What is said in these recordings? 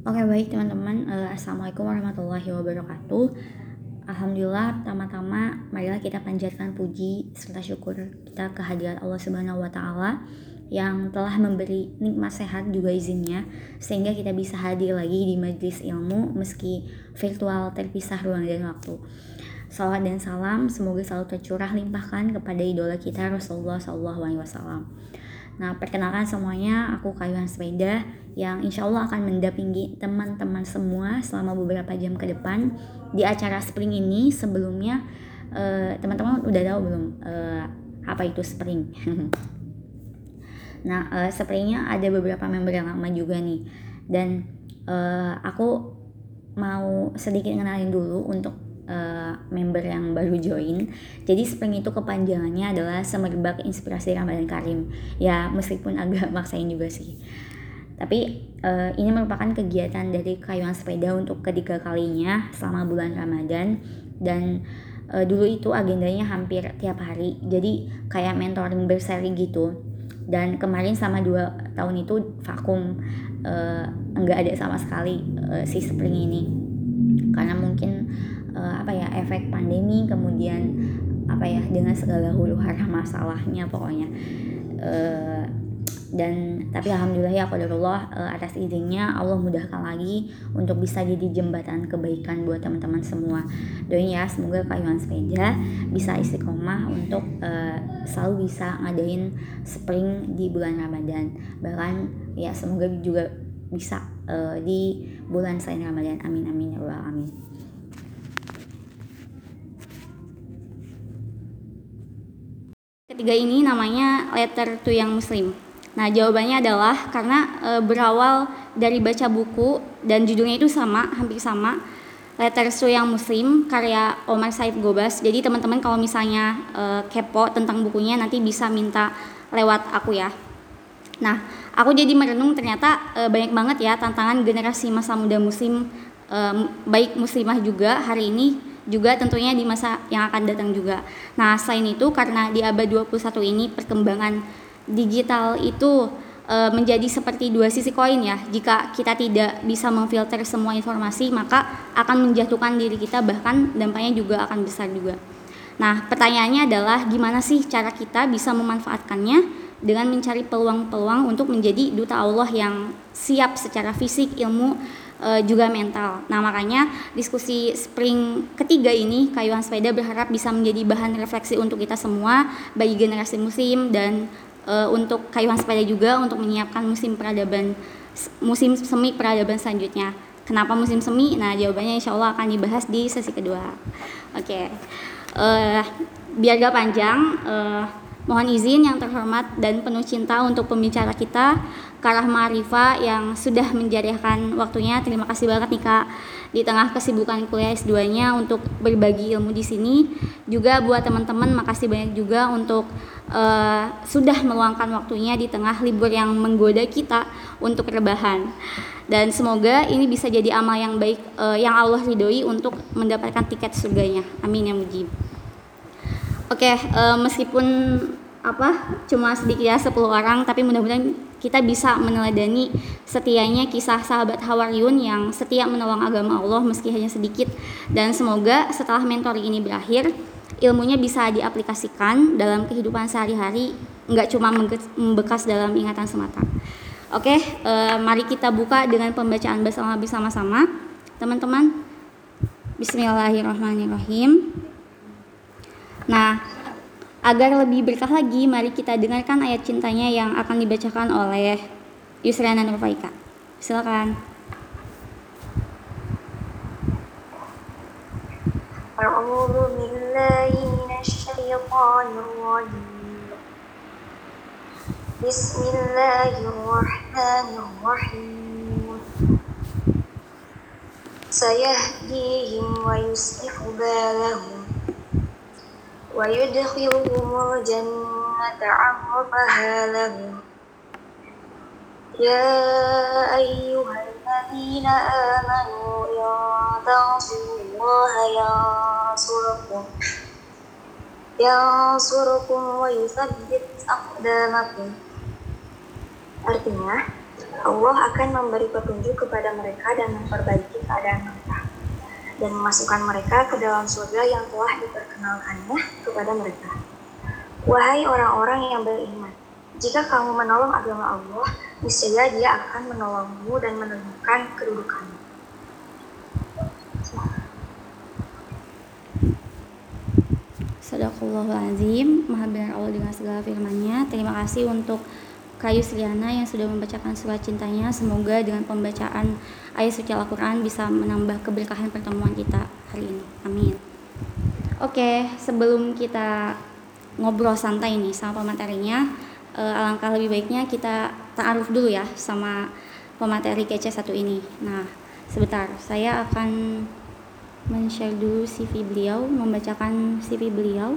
Oke baik teman-teman, uh, Assalamualaikum warahmatullahi wabarakatuh Alhamdulillah, pertama-tama marilah kita panjatkan puji serta syukur kita kehadiran Allah Subhanahu wa taala yang telah memberi nikmat sehat juga izinnya sehingga kita bisa hadir lagi di majlis ilmu meski virtual terpisah ruang dan waktu. Salawat dan salam semoga selalu tercurah limpahkan kepada idola kita Rasulullah SAW. Nah, perkenalkan semuanya, aku Kayuhan Sepeda yang insya Allah akan mendampingi teman-teman semua selama beberapa jam ke depan di acara Spring ini. Sebelumnya, uh, teman-teman udah tahu belum uh, apa itu Spring? nah, uh, Springnya ada beberapa member yang lama juga nih, dan uh, aku mau sedikit kenalin dulu untuk uh, member yang baru join. Jadi Spring itu kepanjangannya adalah Semerbak Inspirasi Ramadan Karim. Ya meskipun agak maksain juga sih. Tapi uh, ini merupakan kegiatan dari kayuan sepeda untuk ketiga kalinya selama bulan Ramadan dan uh, dulu itu agendanya hampir tiap hari. Jadi kayak mentoring berseri gitu. Dan kemarin sama dua tahun itu vakum uh, enggak ada sama sekali uh, si spring ini karena mungkin uh, apa ya efek pandemi kemudian apa ya dengan segala huru hara masalahnya pokoknya uh, dan tapi alhamdulillah ya qadarullah uh, atas izinnya Allah mudahkan lagi untuk bisa jadi jembatan kebaikan buat teman-teman semua. Doain ya semoga kayuan sepeda bisa istiqomah untuk uh, selalu bisa ngadain spring di bulan Ramadan. Bahkan ya semoga juga bisa uh, di bulan selain Ramadan. Amin amin ya Allah amin Ketiga ini namanya letter to yang muslim. Nah, jawabannya adalah karena e, berawal dari baca buku dan judulnya itu sama, hampir sama. Letter to yang muslim karya Omar Said Gobas. Jadi teman-teman kalau misalnya e, kepo tentang bukunya nanti bisa minta lewat aku ya. Nah, aku jadi merenung ternyata e, banyak banget ya tantangan generasi masa muda muslim e, baik muslimah juga hari ini juga tentunya di masa yang akan datang juga. Nah, selain itu karena di abad 21 ini perkembangan digital itu e, menjadi seperti dua sisi koin ya. Jika kita tidak bisa memfilter semua informasi, maka akan menjatuhkan diri kita bahkan dampaknya juga akan besar juga. Nah, pertanyaannya adalah gimana sih cara kita bisa memanfaatkannya dengan mencari peluang-peluang untuk menjadi duta Allah yang siap secara fisik, ilmu, uh, juga mental. Nah, makanya diskusi spring ketiga ini Kayuhan Sepeda berharap bisa menjadi bahan refleksi untuk kita semua bagi generasi musim dan uh, untuk Kayuhan Sepeda juga untuk menyiapkan musim peradaban musim semi peradaban selanjutnya. Kenapa musim semi? Nah, jawabannya insya Allah akan dibahas di sesi kedua. Oke, okay. uh, eh, biar gak panjang, uh, mohon izin yang terhormat dan penuh cinta untuk pembicara kita Karah Marifa yang sudah menjariahkan waktunya. Terima kasih banget nih Kak di tengah kesibukan kuliah S2-nya untuk berbagi ilmu di sini. Juga buat teman-teman makasih banyak juga untuk uh, sudah meluangkan waktunya di tengah libur yang menggoda kita untuk rebahan. Dan semoga ini bisa jadi amal yang baik uh, yang Allah ridhoi untuk mendapatkan tiket surganya. Amin ya mujib. Oke, okay, uh, eh, meskipun apa cuma sedikit ya 10 orang tapi mudah-mudahan kita bisa meneladani setianya kisah sahabat Hawariun yang setia menolong agama Allah meski hanya sedikit dan semoga setelah mentoring ini berakhir ilmunya bisa diaplikasikan dalam kehidupan sehari-hari nggak cuma membekas dalam ingatan semata. Oke, eh, mari kita buka dengan pembacaan bersama bersama-sama, teman-teman. Bismillahirrahmanirrahim. Nah, Agar lebih berkah lagi, mari kita dengarkan ayat cintanya yang akan dibacakan oleh Yusrana Nurfaika. Silakan. أعوذ بالله من الشيطان الرجيم. بسم الله الرحمن الرحيم. سيهديهم ويصلح بالهم ويدخلهم الجنة عرفها لهم. يا أيها الذين آمنوا إن تنصروا الله ينصركم ينصركم ويثبت أقدامكم Artinya, Allah akan memberi petunjuk kepada mereka dan memperbaiki keadaan mereka dan memasukkan mereka ke dalam surga yang telah diperkenalkannya kepada mereka. Wahai orang-orang yang beriman, jika kamu menolong agama Allah, niscaya Dia akan menolongmu dan menemukan kedudukanmu. Sadaqallahul azim, maha benar Allah dengan segala firman-Nya. Terima kasih untuk Kayu Sriana yang sudah membacakan surat cintanya. Semoga dengan pembacaan ayat suci Al-Quran bisa menambah keberkahan pertemuan kita hari ini. Amin. Oke, sebelum kita ngobrol santai nih sama pematerinya, eh, alangkah lebih baiknya kita ta'aruf dulu ya sama pemateri kece satu ini. Nah, sebentar, saya akan men-share dulu CV beliau, membacakan CV beliau.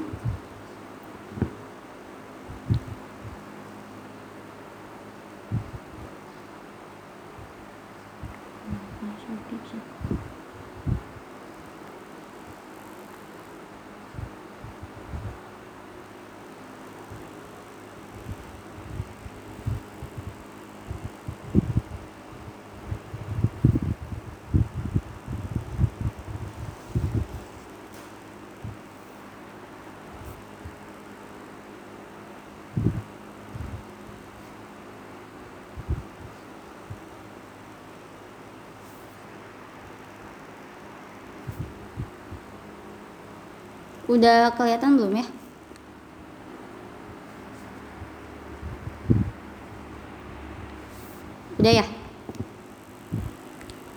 Udah kelihatan belum ya? Udah ya?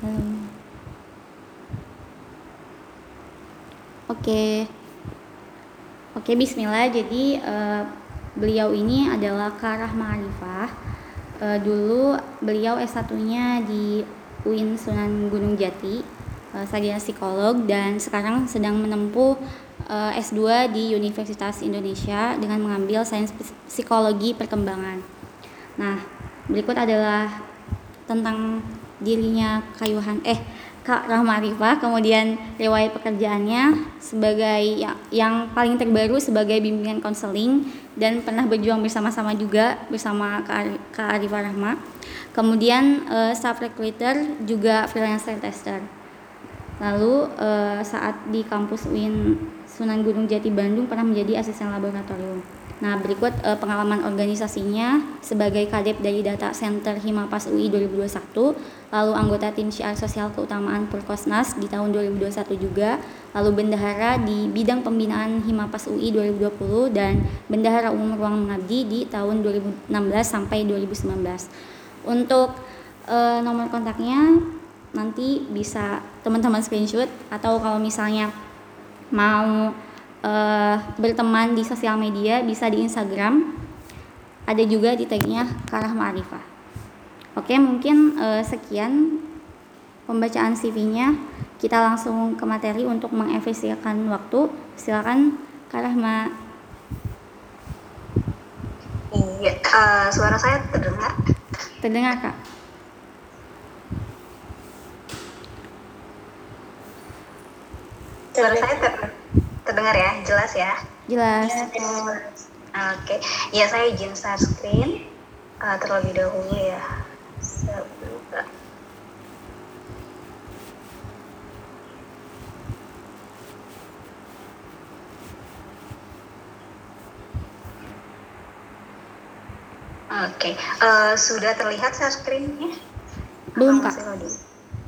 Halo. Oke. Oke, bismillah. Jadi uh, beliau ini adalah Karah Ma'arifah. Uh, dulu beliau S1-nya di UIN Sunan Gunung Jati, uh, sarjana psikolog dan sekarang sedang menempuh uh, S2 di Universitas Indonesia dengan mengambil sains psikologi perkembangan. Nah, berikut adalah tentang dirinya Kayuhan eh Kak Rahma Arifah, kemudian riwayat pekerjaannya sebagai yang, yang paling terbaru sebagai bimbingan konseling dan pernah berjuang bersama-sama juga bersama Kak, Kak Arifah Rahma. Kemudian uh, staff recruiter juga freelancer tester. Lalu uh, saat di kampus UIN Sunan Gunung Jati Bandung pernah menjadi asisten laboratorium. Nah, berikut uh, pengalaman organisasinya sebagai kadep dari Data Center Himapas UI 2021, lalu anggota tim syiar sosial keutamaan Purkosnas di tahun 2021 juga, lalu bendahara di bidang pembinaan Himapas UI 2020 dan bendahara umum ruang mengabdi di tahun 2016 sampai 2019. Untuk uh, nomor kontaknya nanti bisa teman-teman screenshot atau kalau misalnya mau uh, berteman di sosial media bisa di Instagram. Ada juga di tagnya Karah Ma'rifah. Oke mungkin uh, sekian pembacaan CV-nya kita langsung ke materi untuk mengefisienkan waktu. Silakan Karah Ma. Iya uh, suara saya terdengar? Terdengar kak Suara saya ter terdengar ya, jelas ya? Jelas. Oke, okay. ya saya izin share screen uh, terlebih dahulu ya. Sebentar. Oke, okay. uh, sudah terlihat share screen-nya? Belum, Kak.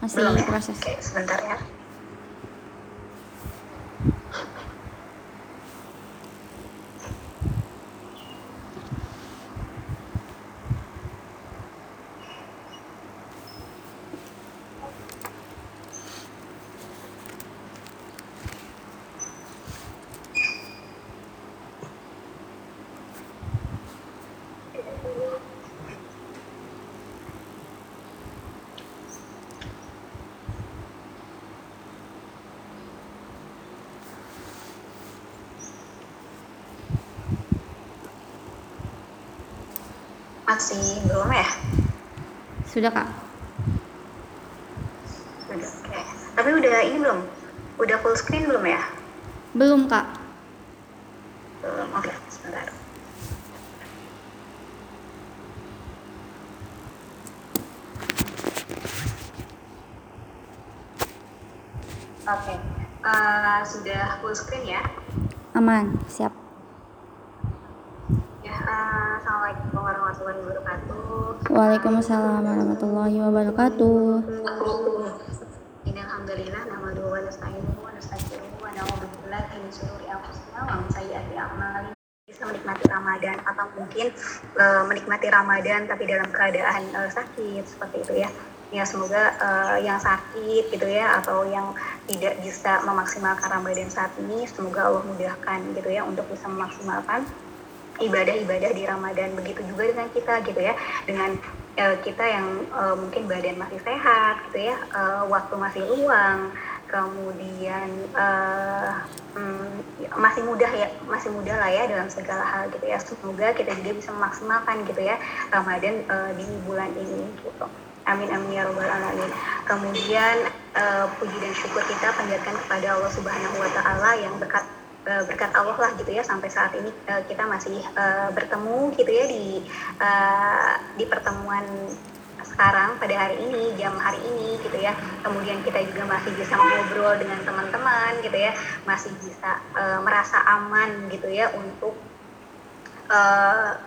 Masih, Belum, ya? proses. Oke, okay, sebentar ya. masih belum ya? Sudah kak. Sudah. Oke. Tapi udah ini belum? Udah full screen belum ya? Belum kak. Belum. Oke, sebentar. Oke, okay. uh, sudah full screen ya? Aman, siap. Waalaikumsalam warahmatullahi wabarakatuh. Bisa menikmati Ramadan atau mungkin uh, menikmati Ramadan tapi dalam keadaan uh, sakit seperti itu ya. Ya semoga uh, yang sakit gitu ya atau yang tidak bisa memaksimalkan Ramadan saat ini semoga Allah mudahkan gitu ya untuk bisa memaksimalkan ibadah-ibadah di Ramadan begitu juga dengan kita gitu ya dengan uh, kita yang uh, mungkin badan masih sehat gitu ya uh, waktu masih luang kemudian uh, um, masih mudah ya masih mudah lah ya dalam segala hal gitu ya semoga kita juga bisa memaksimalkan gitu ya Ramadan uh, di bulan ini gitu. Amin amin ya robbal alamin. Kemudian uh, puji dan syukur kita panjatkan kepada Allah Subhanahu wa taala yang berkat uh, berkat Allah lah gitu ya sampai saat ini uh, kita masih uh, bertemu gitu ya di di pertemuan sekarang pada hari ini jam hari ini gitu ya. Kemudian kita juga masih bisa ngobrol dengan teman-teman gitu ya. Masih bisa merasa aman gitu ya untuk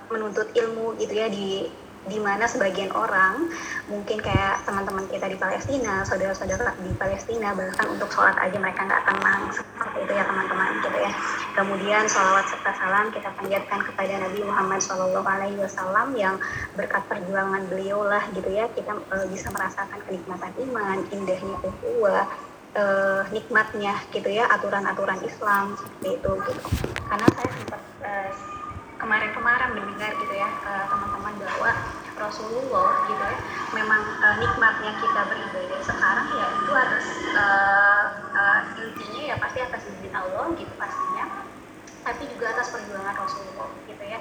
menuntut ilmu gitu ya di di mana sebagian orang mungkin kayak teman-teman kita di Palestina, saudara-saudara di Palestina bahkan untuk sholat aja mereka nggak tenang seperti itu ya teman-teman gitu ya. Kemudian sholawat serta salam kita panjatkan kepada Nabi Muhammad Shallallahu Alaihi Wasallam yang berkat perjuangan beliau lah gitu ya kita e, bisa merasakan kenikmatan iman, indahnya ukhuwah, e, nikmatnya gitu ya aturan-aturan Islam seperti itu gitu. Karena saya sempat e, kemarin-kemarin mendengar gitu ya uh, teman-teman bahwa Rasulullah gitu ya memang uh, nikmatnya kita beribadah sekarang ya itu atas uh, uh, intinya ya pasti atas izin Allah gitu pastinya. Tapi juga atas perjuangan Rasulullah gitu ya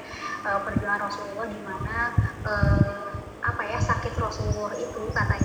uh, perjuangan Rasulullah di mana uh, apa ya sakit Rasulullah itu katanya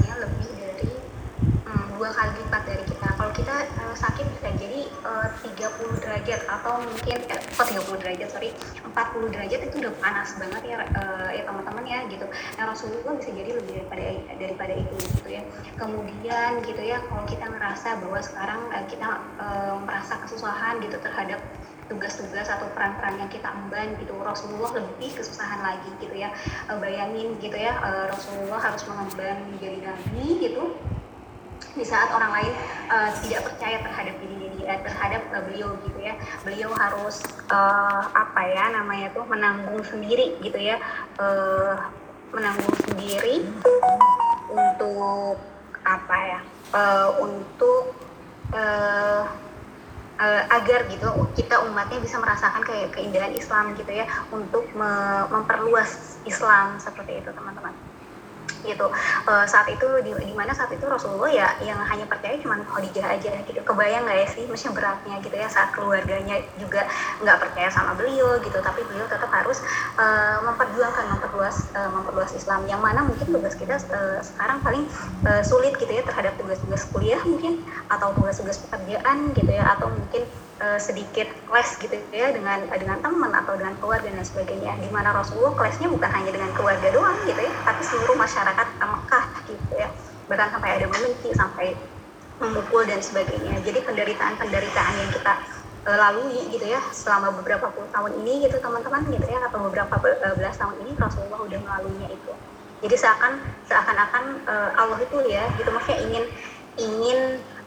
jadi uh, 30 derajat atau mungkin eh, oh 30 derajat sorry 40 derajat itu udah panas banget ya uh, ya teman-teman ya gitu. Nah Rasulullah bisa jadi lebih daripada daripada itu gitu ya. Kemudian gitu ya kalau kita ngerasa bahwa sekarang uh, kita uh, merasa kesusahan gitu terhadap tugas-tugas atau peran-peran yang kita emban gitu Rasulullah lebih kesusahan lagi gitu ya bayangin gitu ya Rasulullah harus mengemban menjadi nabi gitu di saat orang lain uh, tidak percaya terhadap diri dia terhadap uh, beliau gitu ya. Beliau harus uh, apa ya namanya tuh menanggung sendiri gitu ya. Uh, menanggung sendiri untuk apa ya uh, untuk uh, uh, agar gitu kita umatnya bisa merasakan kayak keindahan Islam gitu ya. Untuk me memperluas Islam seperti itu teman-teman gitu. Uh, saat itu di, di mana saat itu Rasulullah ya yang hanya percaya cuma Khadijah aja. Gitu. Kebayang nggak ya sih mesti beratnya gitu ya saat keluarganya juga nggak percaya sama beliau gitu. Tapi beliau tetap harus uh, memperjuangkan memperluas uh, memperluas Islam. Yang mana mungkin tugas kita uh, sekarang paling uh, sulit gitu ya terhadap tugas-tugas kuliah mungkin atau tugas-tugas pekerjaan gitu ya atau mungkin uh, sedikit les gitu ya dengan dengan teman atau dengan keluarga dan sebagainya. Di mana Rasulullah kelasnya bukan hanya dengan keluarga doang gitu ya tapi seluruh masyarakat Mekah gitu ya. Bahkan sampai ada membenci sampai memukul dan sebagainya. Jadi penderitaan-penderitaan yang kita uh, lalui gitu ya selama beberapa puluh tahun ini gitu teman-teman gitu ya atau beberapa belas tahun ini Rasulullah udah melaluinya itu. Jadi seakan seakan-akan uh, Allah itu ya gitu maksudnya ingin ingin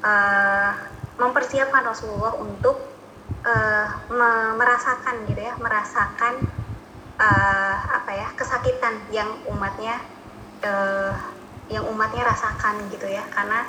uh, mempersiapkan Rasulullah untuk uh, merasakan gitu ya, merasakan uh, apa ya kesakitan yang umatnya uh, yang umatnya rasakan gitu ya, karena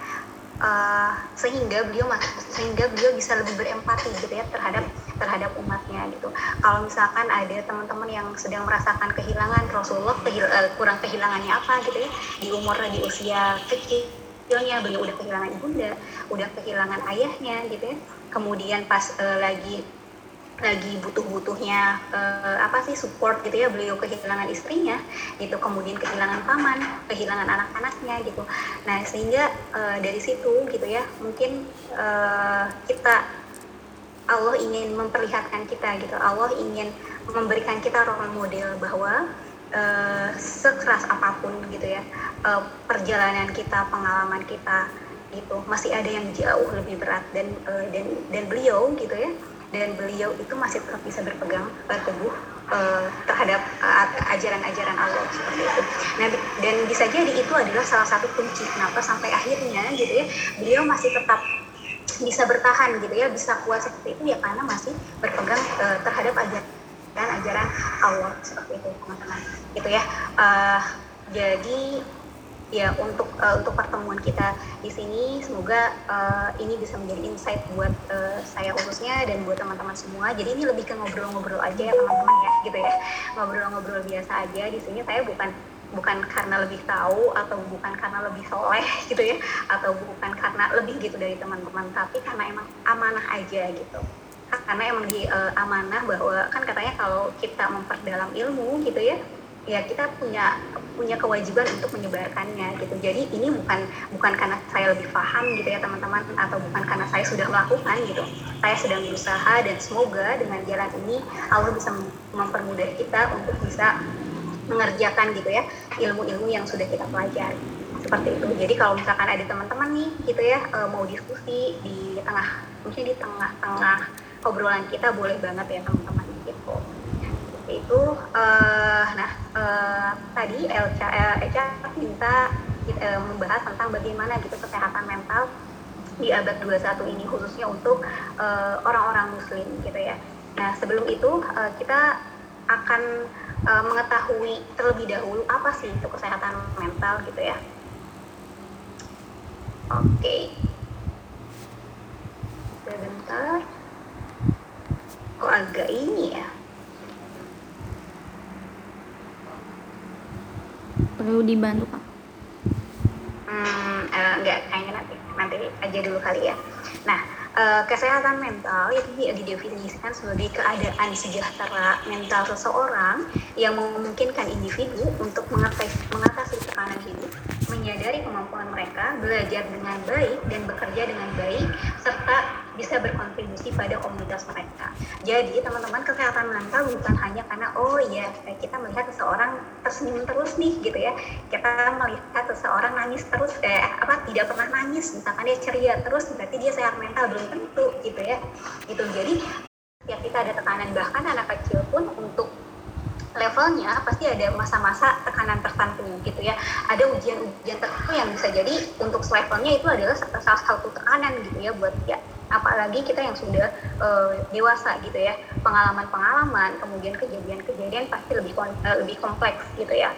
uh, sehingga beliau sehingga beliau bisa lebih berempati gitu ya terhadap terhadap umatnya gitu. Kalau misalkan ada teman-teman yang sedang merasakan kehilangan Rasulullah, kehil uh, kurang kehilangannya apa gitu ya di umur di usia kecil kecilnya beliau udah kehilangan ibunda udah kehilangan ayahnya gitu ya kemudian pas uh, lagi lagi butuh-butuhnya uh, apa sih support gitu ya beliau kehilangan istrinya gitu. Kemudian kehilangan paman kehilangan anak-anaknya gitu. Nah sehingga uh, dari situ gitu ya mungkin uh, kita Allah ingin memperlihatkan kita gitu. Allah ingin memberikan kita role model bahwa uh, sekeras apa pun gitu ya uh, perjalanan kita pengalaman kita gitu masih ada yang jauh lebih berat dan uh, dan dan beliau gitu ya dan beliau itu masih tetap bisa berpegang teguh uh, terhadap ajaran-ajaran uh, Allah seperti itu. Nah, dan bisa jadi itu adalah salah satu kunci kenapa sampai akhirnya gitu ya beliau masih tetap bisa bertahan gitu ya, bisa kuat seperti itu ya karena masih berpegang uh, terhadap ajaran ajaran Allah seperti itu teman-teman. Gitu ya. Uh, jadi ya untuk uh, untuk pertemuan kita di sini semoga uh, ini bisa menjadi insight buat uh, saya khususnya dan buat teman-teman semua. Jadi ini lebih ke ngobrol-ngobrol aja ya teman-teman ya gitu ya. Ngobrol-ngobrol biasa aja. Di sini saya bukan bukan karena lebih tahu atau bukan karena lebih soleh gitu ya. Atau bukan karena lebih gitu dari teman-teman tapi karena emang amanah aja gitu. Karena emang di uh, amanah bahwa kan katanya kalau kita memperdalam ilmu gitu ya ya kita punya punya kewajiban untuk menyebarkannya gitu. Jadi ini bukan bukan karena saya lebih paham gitu ya teman-teman atau bukan karena saya sudah melakukan gitu. Saya sedang berusaha dan semoga dengan jalan ini Allah bisa mempermudah kita untuk bisa mengerjakan gitu ya ilmu-ilmu yang sudah kita pelajari seperti itu. Jadi kalau misalkan ada teman-teman nih gitu ya e, mau diskusi di tengah mungkin di tengah-tengah obrolan kita boleh banget ya teman-teman gitu itu uh, nah uh, tadi Elca Eca minta uh, membahas tentang bagaimana gitu kesehatan mental di abad 21 ini khususnya untuk orang-orang uh, muslim gitu ya. Nah, sebelum itu uh, kita akan uh, mengetahui terlebih dahulu apa sih itu kesehatan mental gitu ya. Oke. Okay. Sebentar. Kok agak ini ya? Perlu dibantu pak? Hmm, uh, enggak kayaknya nanti nanti aja dulu kali ya. Nah uh, kesehatan mental itu didefinisikan sebagai keadaan sejahtera mental seseorang yang memungkinkan individu untuk mengatasi tekanan hidup menyadari kemampuan mereka, belajar dengan baik dan bekerja dengan baik, serta bisa berkontribusi pada komunitas mereka. Jadi teman-teman kesehatan mental bukan hanya karena oh ya kita melihat seseorang tersenyum terus nih gitu ya, kita melihat seseorang nangis terus, eh apa tidak pernah nangis, misalkan dia ceria terus berarti dia sehat mental belum tentu gitu ya. Itu jadi ya kita ada tekanan bahkan anak kecil pun untuk levelnya pasti ada masa-masa tekanan tertentu gitu ya ada ujian-ujian tertentu yang bisa jadi untuk levelnya itu adalah salah satu tekanan gitu ya buat ya apalagi kita yang sudah uh, dewasa gitu ya pengalaman-pengalaman kemudian kejadian-kejadian pasti lebih uh, lebih kompleks gitu ya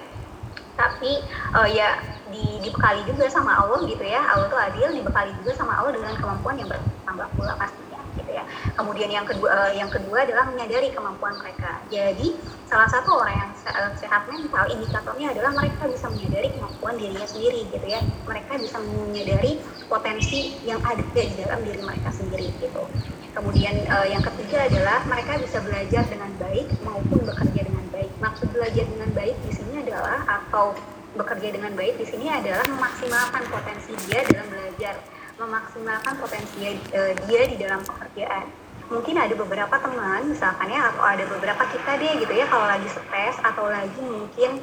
tapi uh, ya di, dibekali juga sama Allah gitu ya Allah tuh adil dibekali juga sama Allah dengan kemampuan yang bertambah pula pasti gitu ya. Kemudian yang kedua yang kedua adalah menyadari kemampuan mereka. Jadi salah satu orang yang eh, sehat mental indikatornya adalah mereka bisa menyadari kemampuan dirinya sendiri gitu ya. Mereka bisa menyadari potensi yang ada di dalam diri mereka sendiri gitu. Kemudian uh, yang ketiga adalah mereka bisa belajar dengan baik maupun bekerja dengan baik. Maksud belajar dengan baik di sini adalah atau bekerja dengan baik di sini adalah memaksimalkan potensi dia dalam belajar memaksimalkan potensi uh, dia di dalam pekerjaan mungkin ada beberapa teman misalkan ya atau ada beberapa kita deh gitu ya kalau lagi stres atau lagi mungkin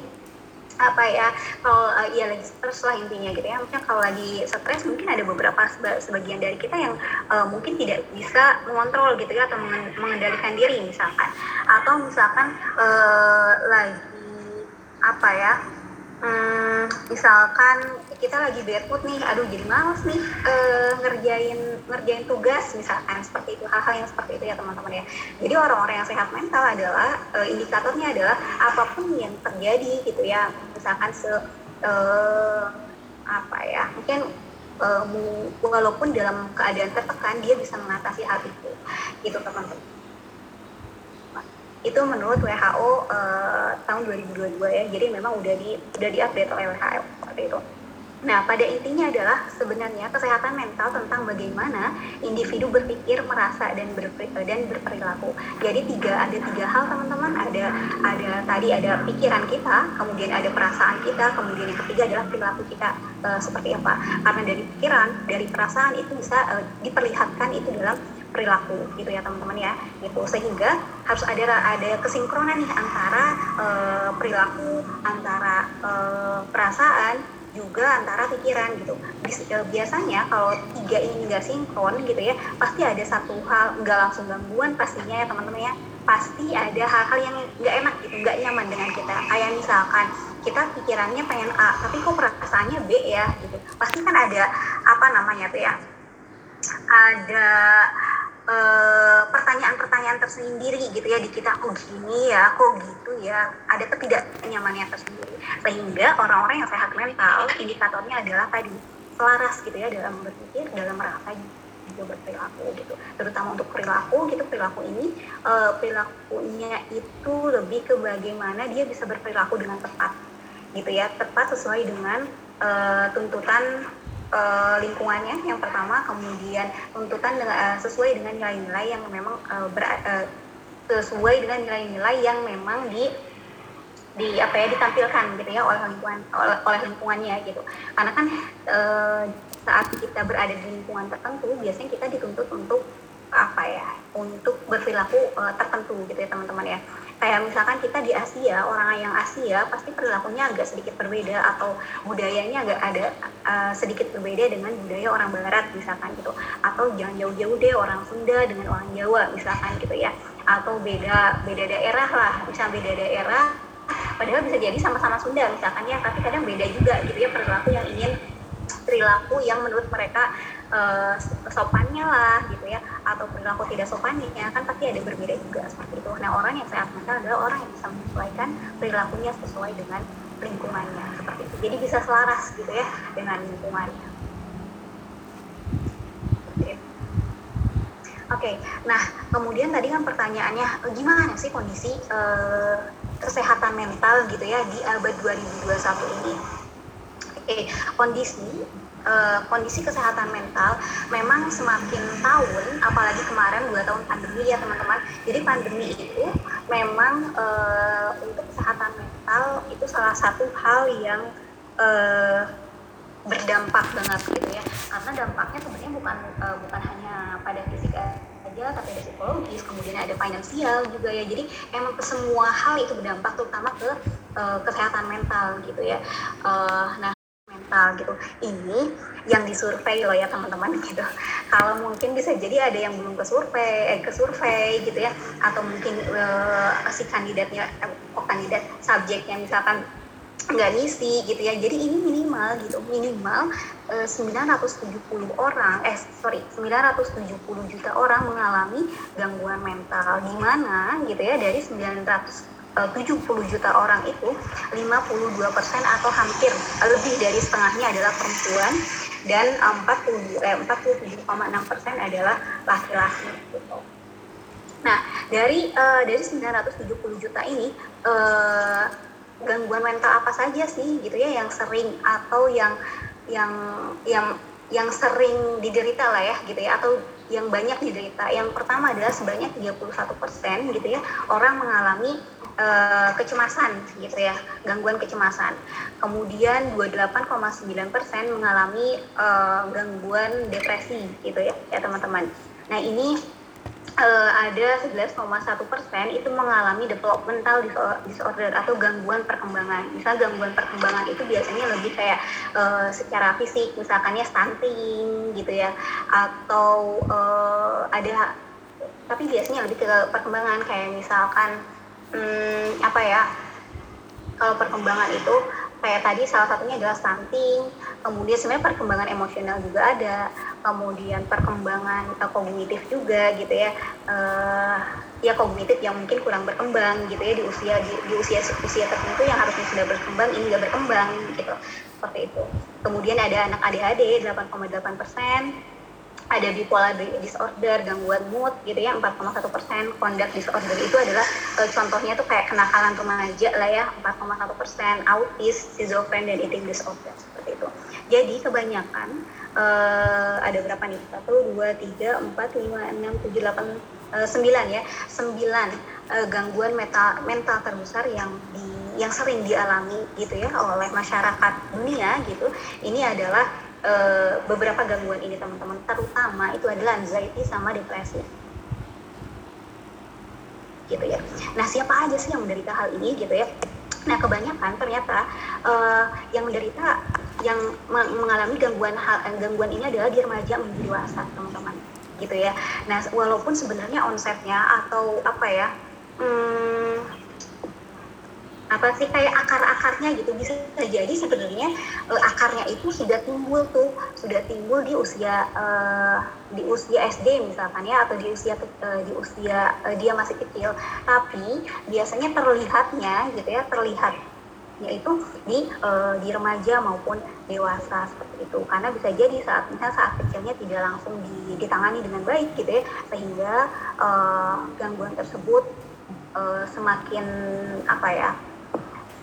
apa ya kalau uh, ya lagi stres lah intinya gitu ya. Mungkin kalau lagi stres mungkin ada beberapa sebagian dari kita yang uh, mungkin tidak bisa mengontrol gitu ya atau mengendalikan diri misalkan. Atau misalkan uh, lagi apa ya hmm, misalkan kita lagi barefoot nih, aduh jadi males nih uh, ngerjain ngerjain tugas misalkan seperti itu hal-hal yang seperti itu ya teman-teman ya. Jadi orang-orang yang sehat mental adalah uh, indikatornya adalah apa pun yang terjadi gitu ya, misalkan se uh, apa ya mungkin uh, walaupun dalam keadaan tertekan dia bisa mengatasi hal itu. Gitu teman-teman. Itu menurut WHO uh, tahun 2022 ya. Jadi memang udah di udah diupdate oleh WHO seperti itu Nah, pada intinya adalah sebenarnya kesehatan mental tentang bagaimana individu berpikir, merasa dan berperi, dan berperilaku. Jadi tiga ada tiga hal teman-teman. Ada ada tadi ada pikiran kita, kemudian ada perasaan kita, kemudian yang ketiga adalah perilaku kita e, seperti apa. Karena dari pikiran, dari perasaan itu bisa e, diperlihatkan itu dalam perilaku gitu ya teman-teman ya gitu sehingga harus ada ada kesinkronan nih antara e, perilaku antara e, perasaan juga antara pikiran gitu. Eh, biasanya kalau tiga ini nggak sinkron gitu ya, pasti ada satu hal nggak langsung gangguan pastinya ya teman-teman ya. Pasti ada hal-hal yang nggak enak gitu, nggak nyaman dengan kita. Kayak misalkan kita pikirannya pengen A, tapi kok perasaannya B ya gitu. Pasti kan ada apa namanya tuh ya? Ada Eh, pertanyaan-pertanyaan tersendiri gitu ya di kita oh gini ya kok gitu ya? Ada ketidaknyamannya tersendiri. Sehingga orang-orang yang sehat mental indikatornya adalah tadi selaras gitu ya dalam berpikir dalam merasa juga berperilaku gitu. Terutama untuk perilaku gitu perilaku ini uh, perilakunya itu lebih ke bagaimana dia bisa berperilaku dengan tepat gitu ya tepat sesuai dengan uh, tuntutan uh, lingkungannya yang pertama kemudian tuntutan dengan, uh, sesuai dengan nilai-nilai yang memang uh, ber, uh, sesuai dengan nilai-nilai yang memang di di apa ya ditampilkan gitu ya oleh lingkungan oleh, oleh lingkungannya gitu. Karena kan e, saat kita berada di lingkungan tertentu biasanya kita dituntut untuk apa ya untuk berperilaku e, tertentu gitu ya teman-teman ya. Kayak misalkan kita di Asia orang yang Asia pasti perilakunya agak sedikit berbeda atau budayanya agak ada uh, sedikit berbeda dengan budaya orang Barat misalkan gitu. Atau jangan jauh-jauh deh orang Sunda dengan orang Jawa misalkan gitu ya. Atau beda beda daerah lah bisa beda daerah padahal bisa jadi sama-sama Sunda misalkan ya tapi kadang beda juga gitu ya perilaku yang ingin perilaku yang menurut mereka uh, sopannya lah gitu ya atau perilaku tidak sopannya kan pasti ada berbeda juga seperti itu. Nah orang yang sehat mental adalah orang yang bisa menyesuaikan perilakunya sesuai dengan lingkungannya seperti itu. Jadi bisa selaras gitu ya dengan lingkungannya. Oke, okay. nah kemudian tadi kan pertanyaannya eh, gimana sih kondisi uh, kesehatan mental gitu ya di abad 2021 ini? Okay. kondisi uh, kondisi kesehatan mental memang semakin tahun, apalagi kemarin dua tahun pandemi ya teman-teman. Jadi pandemi itu memang uh, untuk kesehatan mental itu salah satu hal yang uh, berdampak banget gitu ya. Karena dampaknya sebenarnya bukan uh, bukan hanya pada fisik aja, tapi ada psikologis, kemudian ada finansial juga ya. Jadi emang semua hal itu berdampak, terutama ke uh, kesehatan mental gitu ya. Uh, nah mental gitu. Ini yang disurvei loh ya teman-teman gitu. Kalau mungkin bisa jadi ada yang belum ke survei, eh, ke survei gitu ya, atau mungkin uh, si kandidatnya, eh, oh kandidat subjeknya misalkan nggak ngisi gitu ya. Jadi ini minimal gitu, minimal uh, 970 orang, eh sorry 970 juta orang mengalami gangguan mental. Di mana gitu ya dari 900 70 juta orang itu 52% atau hampir lebih dari setengahnya adalah perempuan dan 40 eh, 47,6% adalah laki-laki. Nah, dari uh, dari 970 juta ini uh, gangguan mental apa saja sih gitu ya yang sering atau yang yang yang yang sering diderita lah ya gitu ya atau yang banyak diderita. Yang pertama adalah sebanyak 31% gitu ya orang mengalami uh, kecemasan gitu ya, gangguan kecemasan. Kemudian 28,9% mengalami uh, gangguan depresi gitu ya, ya teman-teman. Nah ini uh, ada 11,1 persen itu mengalami developmental disorder atau gangguan perkembangan. Misal gangguan perkembangan itu biasanya lebih kayak uh, secara fisik, misalkannya stunting gitu ya, atau uh, ada tapi biasanya lebih ke perkembangan kayak misalkan hmm, apa ya? Kalau perkembangan itu kayak tadi salah satunya adalah stunting. Kemudian sebenarnya perkembangan emosional juga ada. Kemudian perkembangan uh, kognitif juga gitu ya. Uh, ya kognitif yang mungkin kurang berkembang gitu ya di usia di, di usia usia tertentu yang harusnya sudah berkembang ini nggak berkembang gitu. Seperti itu. Kemudian ada anak ADHD 8,8 persen ada bipolar disorder, gangguan mood gitu ya 4,1 persen, conduct disorder itu adalah e, contohnya tuh kayak kenakalan remaja lah ya 4,1 persen, autis, schizofren dan eating disorder seperti itu. Jadi kebanyakan e, ada berapa nih? Satu, dua, tiga, empat, lima, enam, tujuh, delapan, e, sembilan ya, sembilan e, gangguan mental mental terbesar yang di yang sering dialami gitu ya oleh masyarakat dunia gitu. Ini adalah e, beberapa gangguan ini teman-teman. Terutama itu adalah anxiety sama depresi. Gitu ya. Nah siapa aja sih yang menderita hal ini gitu ya? Nah kebanyakan ternyata e, yang menderita yang mengalami gangguan hal gangguan ini adalah di remaja menuju dewasa teman-teman. Gitu ya. Nah walaupun sebenarnya onsetnya atau apa ya hmm, apa sih kayak akar-akarnya gitu. Bisa jadi sebenarnya uh, akarnya itu sudah timbul tuh sudah timbul di usia uh, di usia SD misalkan ya atau di usia uh, di usia uh, dia masih kecil. Tapi biasanya terlihatnya gitu ya terlihat yaitu di uh, di remaja maupun dewasa seperti itu. Karena bisa jadi saat misalnya saat kecilnya tidak langsung ditangani dengan baik gitu ya sehingga uh, gangguan tersebut uh, semakin apa ya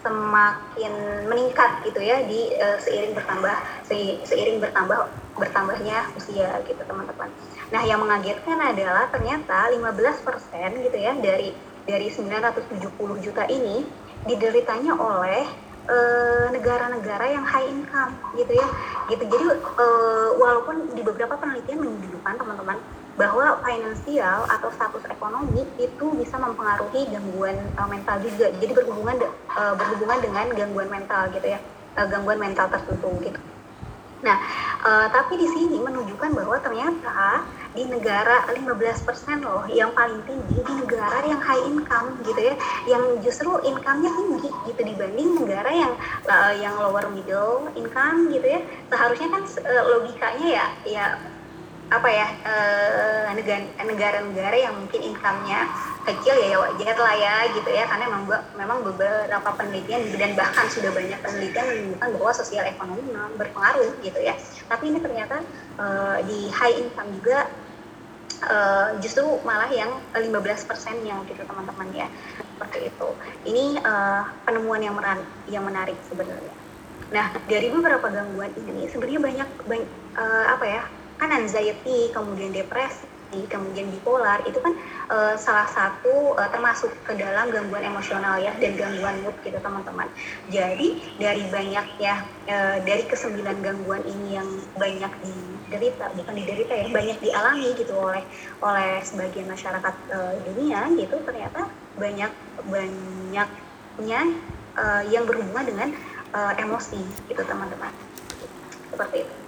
semakin meningkat gitu ya di uh, seiring bertambah se, seiring bertambah bertambahnya usia gitu teman-teman. Nah yang mengagetkan adalah ternyata 15% gitu ya dari dari 970 juta ini dideritanya oleh eh, negara-negara uh, yang high income gitu ya gitu jadi uh, walaupun di beberapa penelitian menunjukkan teman-teman bahwa finansial atau status ekonomi itu bisa mempengaruhi gangguan uh, mental juga. Jadi berhubungan uh, berhubungan dengan gangguan mental gitu ya uh, gangguan mental tertentu gitu. Nah uh, tapi di sini menunjukkan bahwa ternyata di negara 15% loh yang paling tinggi di negara yang high income gitu ya yang justru income-nya tinggi gitu dibanding negara yang uh, yang lower middle income gitu ya. Seharusnya kan uh, logikanya ya ya apa ya uh, negara-negara yang mungkin income-nya kecil ya, ya wajar lah ya gitu ya. Karena memang memang beberapa penelitian dan bahkan sudah banyak penelitian menunjukkan bahwa sosial ekonomi memang berpengaruh gitu ya. Tapi ini ternyata uh, di high income juga uh, justru malah yang 15 persennya gitu teman-teman ya. Seperti itu. Ini uh, penemuan yang menarik, yang menarik sebenarnya. Nah dari beberapa gangguan ini sebenarnya banyak, banyak uh, apa ya kan anxiety kemudian depresi kemudian bipolar itu kan uh, salah satu uh, termasuk ke dalam gangguan emosional ya dan gangguan mood gitu teman-teman. Jadi dari banyak ya uh, dari kesembilan gangguan ini yang banyak diderita bukan diderita ya banyak dialami gitu oleh oleh sebagian masyarakat uh, dunia gitu ternyata banyak banyaknya uh, yang berhubungan dengan uh, emosi gitu teman-teman seperti itu.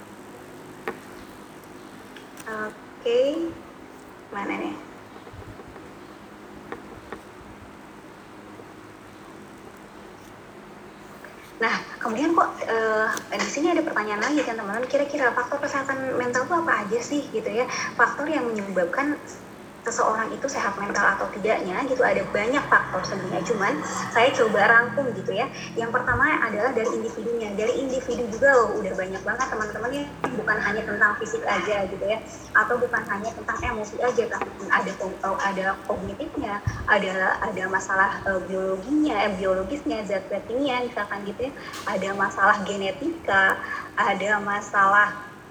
Oke. Mana nih Nah, kemudian kok uh, di sini ada pertanyaan lagi kan teman-teman, kira-kira faktor kesehatan mental itu apa aja sih gitu ya? Faktor yang menyebabkan seseorang itu sehat mental atau tidaknya gitu ada banyak faktor sebenarnya. Cuman saya coba rangkum gitu ya. Yang pertama adalah dari individunya. Dari individu juga loh udah banyak banget teman-teman ya bukan hanya tentang fisik aja gitu ya. Atau bukan hanya tentang emosi aja tapi ada ada kognitifnya ada ada masalah uh, biologinya eh, biologisnya zat-zat kimia misalkan gitu ya. Ada masalah genetika ada masalah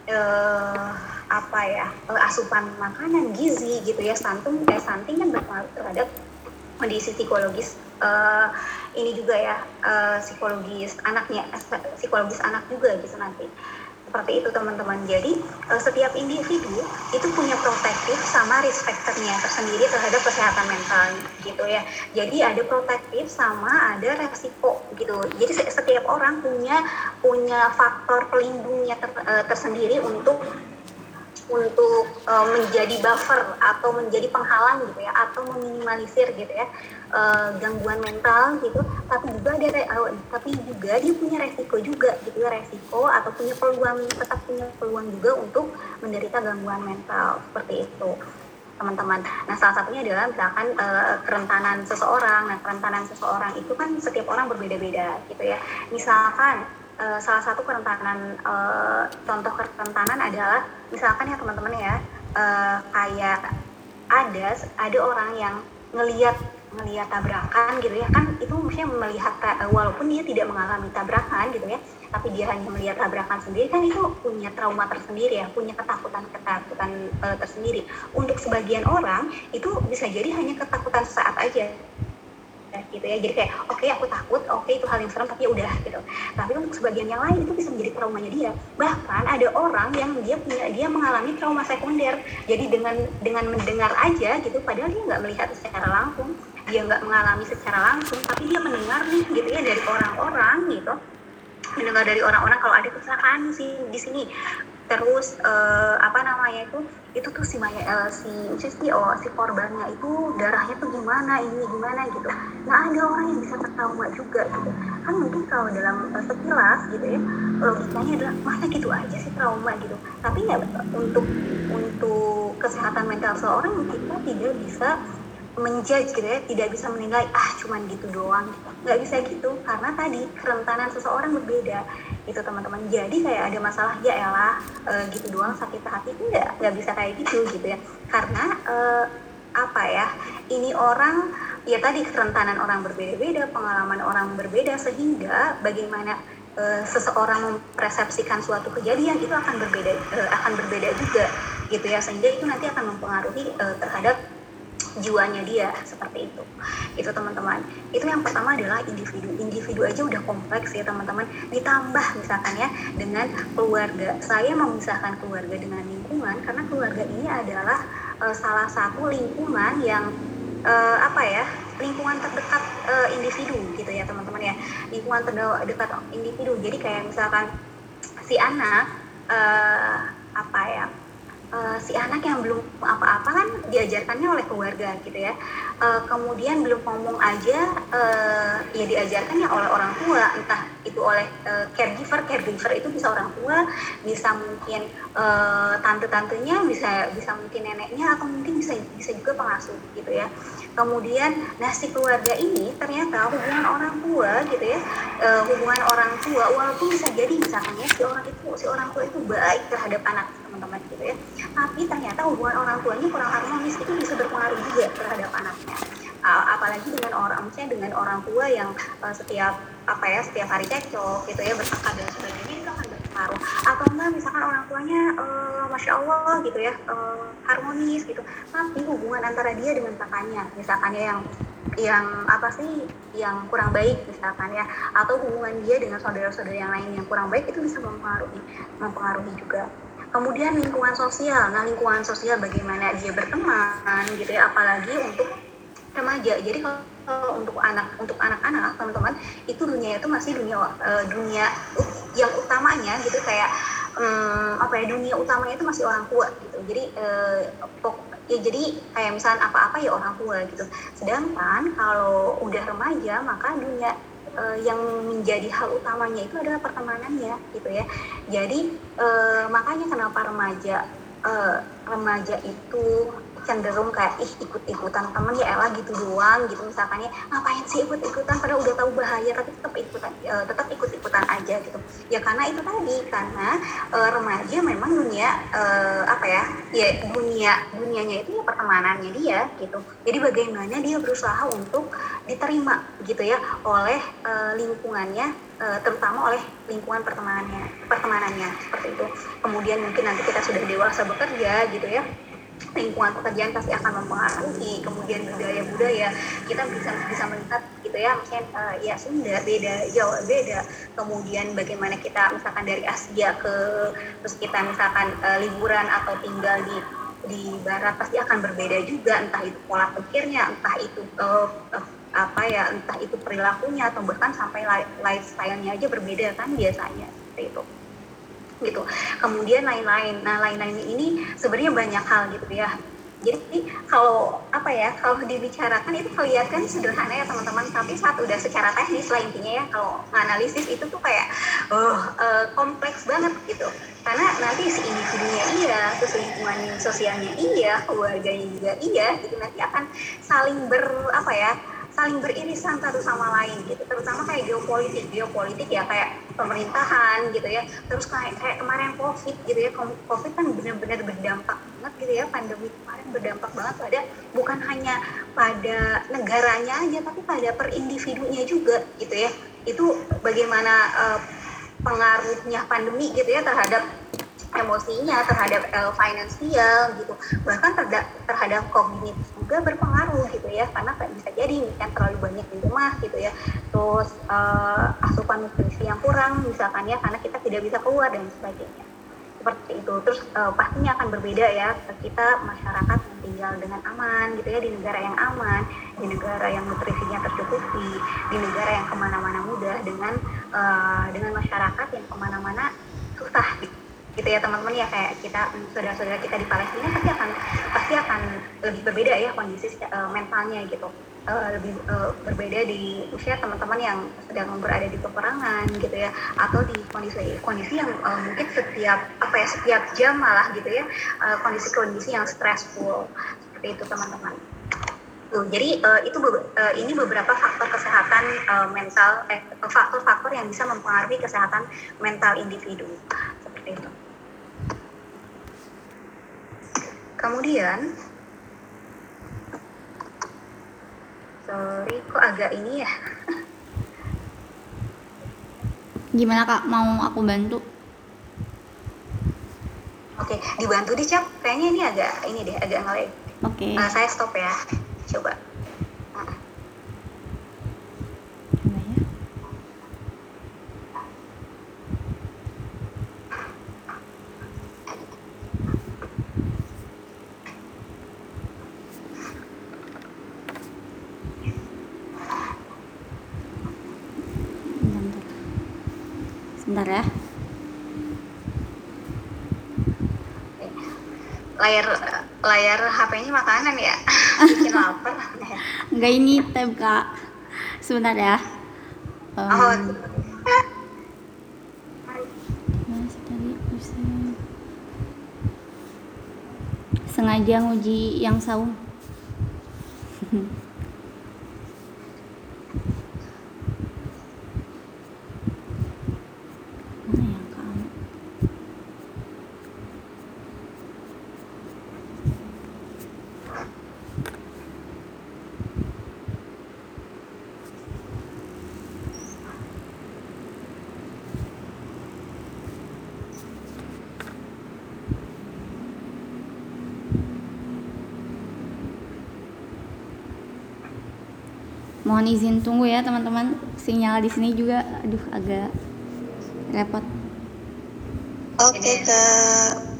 uh, apa ya eh, asupan makanan gizi gitu ya stunting eh stunting kan berpengaruh terhadap kondisi psikologis uh, ini juga ya uh, psikologis anaknya psikologis anak juga gitu nanti. Seperti itu teman-teman. Jadi uh, setiap individu itu punya protektif sama risk factornya tersendiri terhadap kesehatan mental gitu ya. Jadi ada protektif sama ada resiko gitu. Jadi setiap orang punya punya faktor pelindungnya ter, uh, tersendiri untuk untuk uh, menjadi buffer atau menjadi penghalang gitu ya atau meminimalisir gitu ya uh, gangguan mental gitu tapi juga ada uh, tapi juga dia punya resiko juga gitu ya resiko atau punya peluang tetap punya peluang juga untuk menderita gangguan mental seperti itu teman-teman. Nah, salah satunya adalah misalkan uh, kerentanan seseorang. Nah, kerentanan seseorang itu kan setiap orang berbeda-beda gitu ya. Misalkan uh, salah satu kerentanan uh, contoh kerentanan adalah misalkan ya teman-teman ya uh, kayak ada ada orang yang ngelihat ngelihat tabrakan gitu ya kan itu maksudnya melihat walaupun dia tidak mengalami tabrakan gitu ya tapi dia hanya melihat tabrakan sendiri kan itu punya trauma tersendiri ya punya ketakutan ketakutan uh, tersendiri. Untuk sebagian orang itu bisa jadi hanya ketakutan sesaat aja gitu ya. Jadi kayak oke okay, aku takut oke okay, itu hal yang serem tapi ya udah gitu. Tapi untuk sebagian yang lain itu bisa menjadi traumanya dia. Bahkan ada orang yang dia punya dia mengalami trauma sekunder. Jadi dengan dengan mendengar aja gitu padahal dia nggak melihat secara langsung. Dia nggak mengalami secara langsung tapi dia mendengar nih gitu ya dari orang-orang gitu. Mendengar dari orang-orang kalau ada kecelakaan sih di sini terus uh, apa namanya itu? Itu tuh si Maya, uh, si si oh si korbannya itu darahnya tuh gimana ini gimana gitu. Nah ada orang yang bisa tertrauma juga gitu. Kan mungkin kalau dalam uh, sekilas gitu ya logikanya adalah masa gitu aja sih trauma? gitu. Tapi ya untuk untuk kesehatan mental seorang kita tidak bisa menjudge gitu ya tidak bisa menilai ah cuman gitu doang. Nggak bisa gitu karena tadi kerentanan seseorang berbeda itu teman-teman. Jadi kayak ada masalah ya elah e, gitu doang sakit hati. Enggak nggak bisa kayak gitu gitu ya. Karena e, apa ya ini orang ya tadi kerentanan orang berbeda-beda pengalaman orang berbeda sehingga bagaimana e, seseorang mempersepsikan suatu kejadian itu akan berbeda e, akan berbeda juga gitu ya. Sehingga itu nanti akan mempengaruhi e, terhadap jiwanya dia seperti itu. Itu teman-teman. Itu yang pertama adalah individu. Individu aja udah kompleks ya teman-teman. Ditambah misalkan ya dengan keluarga. Saya memisahkan keluarga dengan lingkungan karena keluarga ini adalah uh, salah satu lingkungan yang uh, apa ya lingkungan terdekat uh, individu gitu ya teman-teman ya. Lingkungan terdekat individu. Jadi kayak misalkan si anak uh, apa ya uh, si anak yang belum apa-apa kan diajarkannya oleh keluarga gitu ya. Uh, kemudian belum ngomong aja uh, ya diajarkannya oleh orang tua. Entah itu oleh uh, caregiver caregiver itu bisa orang tua bisa mungkin uh, tante-tantenya bisa bisa mungkin neneknya atau mungkin bisa bisa juga pengasuh gitu ya kemudian nah si keluarga ini ternyata hubungan orang tua gitu ya uh, hubungan orang tua walaupun bisa jadi misalkan ya si orang itu si orang tua itu baik terhadap anak teman-teman gitu ya tapi ternyata hubungan orang tuanya kurang harmonis itu bisa berpengaruh juga terhadap anaknya. Uh, apalagi dengan orang misalnya dengan orang tua yang uh, setiap apa ya setiap hari cekcok gitu ya bertengkar dan sebagainya berpengaruh atau enggak misalkan orang tuanya uh, masya allah gitu ya uh, harmonis gitu. Tapi hubungan antara dia dengan kakaknya misalkan ya yang yang apa sih yang kurang baik misalkan ya. Atau hubungan dia dengan saudara-saudara yang lain yang kurang baik itu bisa mempengaruhi mempengaruhi juga. Kemudian lingkungan sosial. Nah lingkungan sosial bagaimana dia berteman gitu ya. Apalagi untuk remaja. Jadi kalau untuk anak untuk anak-anak teman-teman itu dunia itu masih dunia uh, dunia yang utamanya gitu kayak um, apa ya dunia utamanya itu masih orang tua gitu. Jadi uh, ya jadi kayak misalnya apa-apa ya orang tua gitu. Sedangkan kalau udah remaja maka dunia uh, yang menjadi hal utamanya itu adalah pertemanannya gitu ya. Jadi uh, makanya kenapa remaja uh, remaja itu cenderung kayak ih ikut-ikutan. Temen ya elah gitu doang gitu misalkan ya ngapain sih ikut-ikutan? Padahal udah tahu bahaya tapi tetap ikutan uh, tetap ikut-ikutan aja gitu. Ya karena itu tadi karena uh, remaja memang dunia uh, apa ya ya dunia dunianya itu ya pertemanannya dia gitu. Jadi bagaimana dia berusaha untuk diterima gitu ya oleh uh, lingkungannya uh, terutama oleh lingkungan pertemanannya pertemanannya seperti itu. Kemudian mungkin nanti kita sudah dewasa bekerja gitu ya lingkungan pekerjaan pasti akan mempengaruhi. Kemudian budaya budaya kita bisa bisa melihat gitu ya misalnya uh, ya Sunda beda Jawa beda. Kemudian bagaimana kita misalkan dari Asia ke terus kita misalkan uh, liburan atau tinggal di di barat pasti akan berbeda juga. Entah itu pola pikirnya entah itu uh, uh, apa ya entah itu perilakunya atau bahkan sampai lifestyle-nya aja berbeda kan biasanya seperti itu gitu. Kemudian lain-lain. Nah lain-lain ini sebenarnya banyak hal gitu ya. Jadi kalau apa ya kalau dibicarakan itu kelihatan sederhana ya teman-teman. Tapi saat udah secara teknis lah intinya ya kalau analisis itu tuh kayak oh uh, kompleks banget gitu. Karena nanti si individunya iya terus lingkungan sosialnya iya keluarganya juga iya gitu nanti akan saling ber apa ya saling beririsan satu sama lain gitu. Terutama kayak geopolitik. Geopolitik ya kayak pemerintahan gitu ya. Terus kayak kayak kemarin covid gitu ya. Covid kan benar-benar berdampak banget gitu ya. Pandemi kemarin berdampak banget pada bukan hanya pada negaranya aja tapi pada per individunya juga gitu ya. Itu bagaimana uh, pengaruhnya pandemi gitu ya terhadap emosinya terhadap uh, finansial gitu. Bahkan terhadap terhadap kognitif juga berpengaruh gitu ya karena kayak bisa jadi kan terlalu banyak di rumah gitu ya. Terus uh, asupan nutrisi yang kurang misalkan ya karena kita tidak bisa keluar dan sebagainya. Seperti itu. Terus uh, pastinya akan berbeda ya kita masyarakat tinggal dengan aman gitu ya di negara yang aman di negara yang nutrisinya tercukupi di negara yang ke mana-mana mudah dengan uh, dengan masyarakat yang ke mana-mana susah gitu ya teman-teman ya kayak kita saudara-saudara kita di Palestina pasti akan pasti akan lebih berbeda ya kondisi uh, mentalnya gitu uh, lebih uh, berbeda di usia teman-teman yang sedang berada di peperangan gitu ya atau di kondisi kondisi yang uh, mungkin setiap apa ya setiap jam malah gitu ya kondisi-kondisi uh, yang stressful seperti itu teman-teman. Tuh, jadi uh, itu uh, ini beberapa faktor kesehatan uh, mental, eh, faktor-faktor yang bisa mempengaruhi kesehatan mental individu seperti itu. Kemudian, sorry kok agak ini ya. Gimana kak, mau aku bantu? Oke, dibantu deh Cap. Kayaknya ini agak ini deh, agak ngelag. Oke. Okay. Uh, saya stop ya coba Sebentar ya. Layar layar HP-nya makanan ya? Bikin lapar enggak ini tab kak. Sebentar ya. Um, oh sengaja nguji yang saung mohon izin tunggu ya teman-teman. Sinyal di sini juga aduh agak repot. Oke okay, kak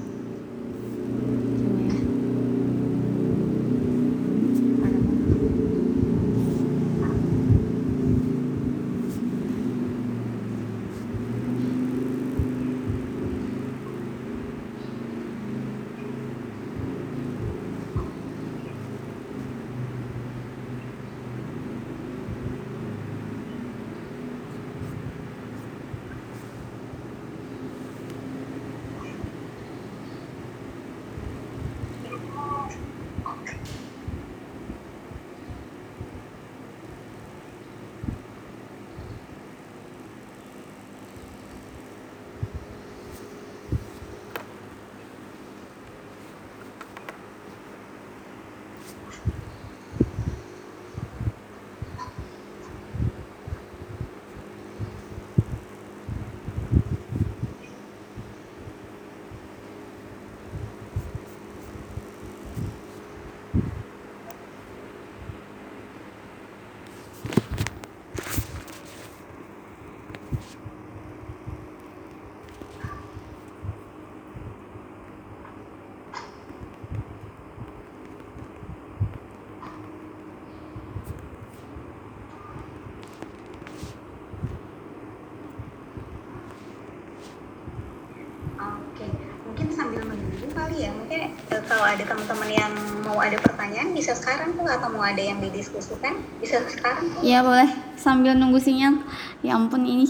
ya mungkin uh, kalau ada teman-teman yang mau ada pertanyaan bisa sekarang tuh atau mau ada yang didiskusikan bisa sekarang tuh. Ya boleh. Sambil nunggu sinyal. Ya ampun ini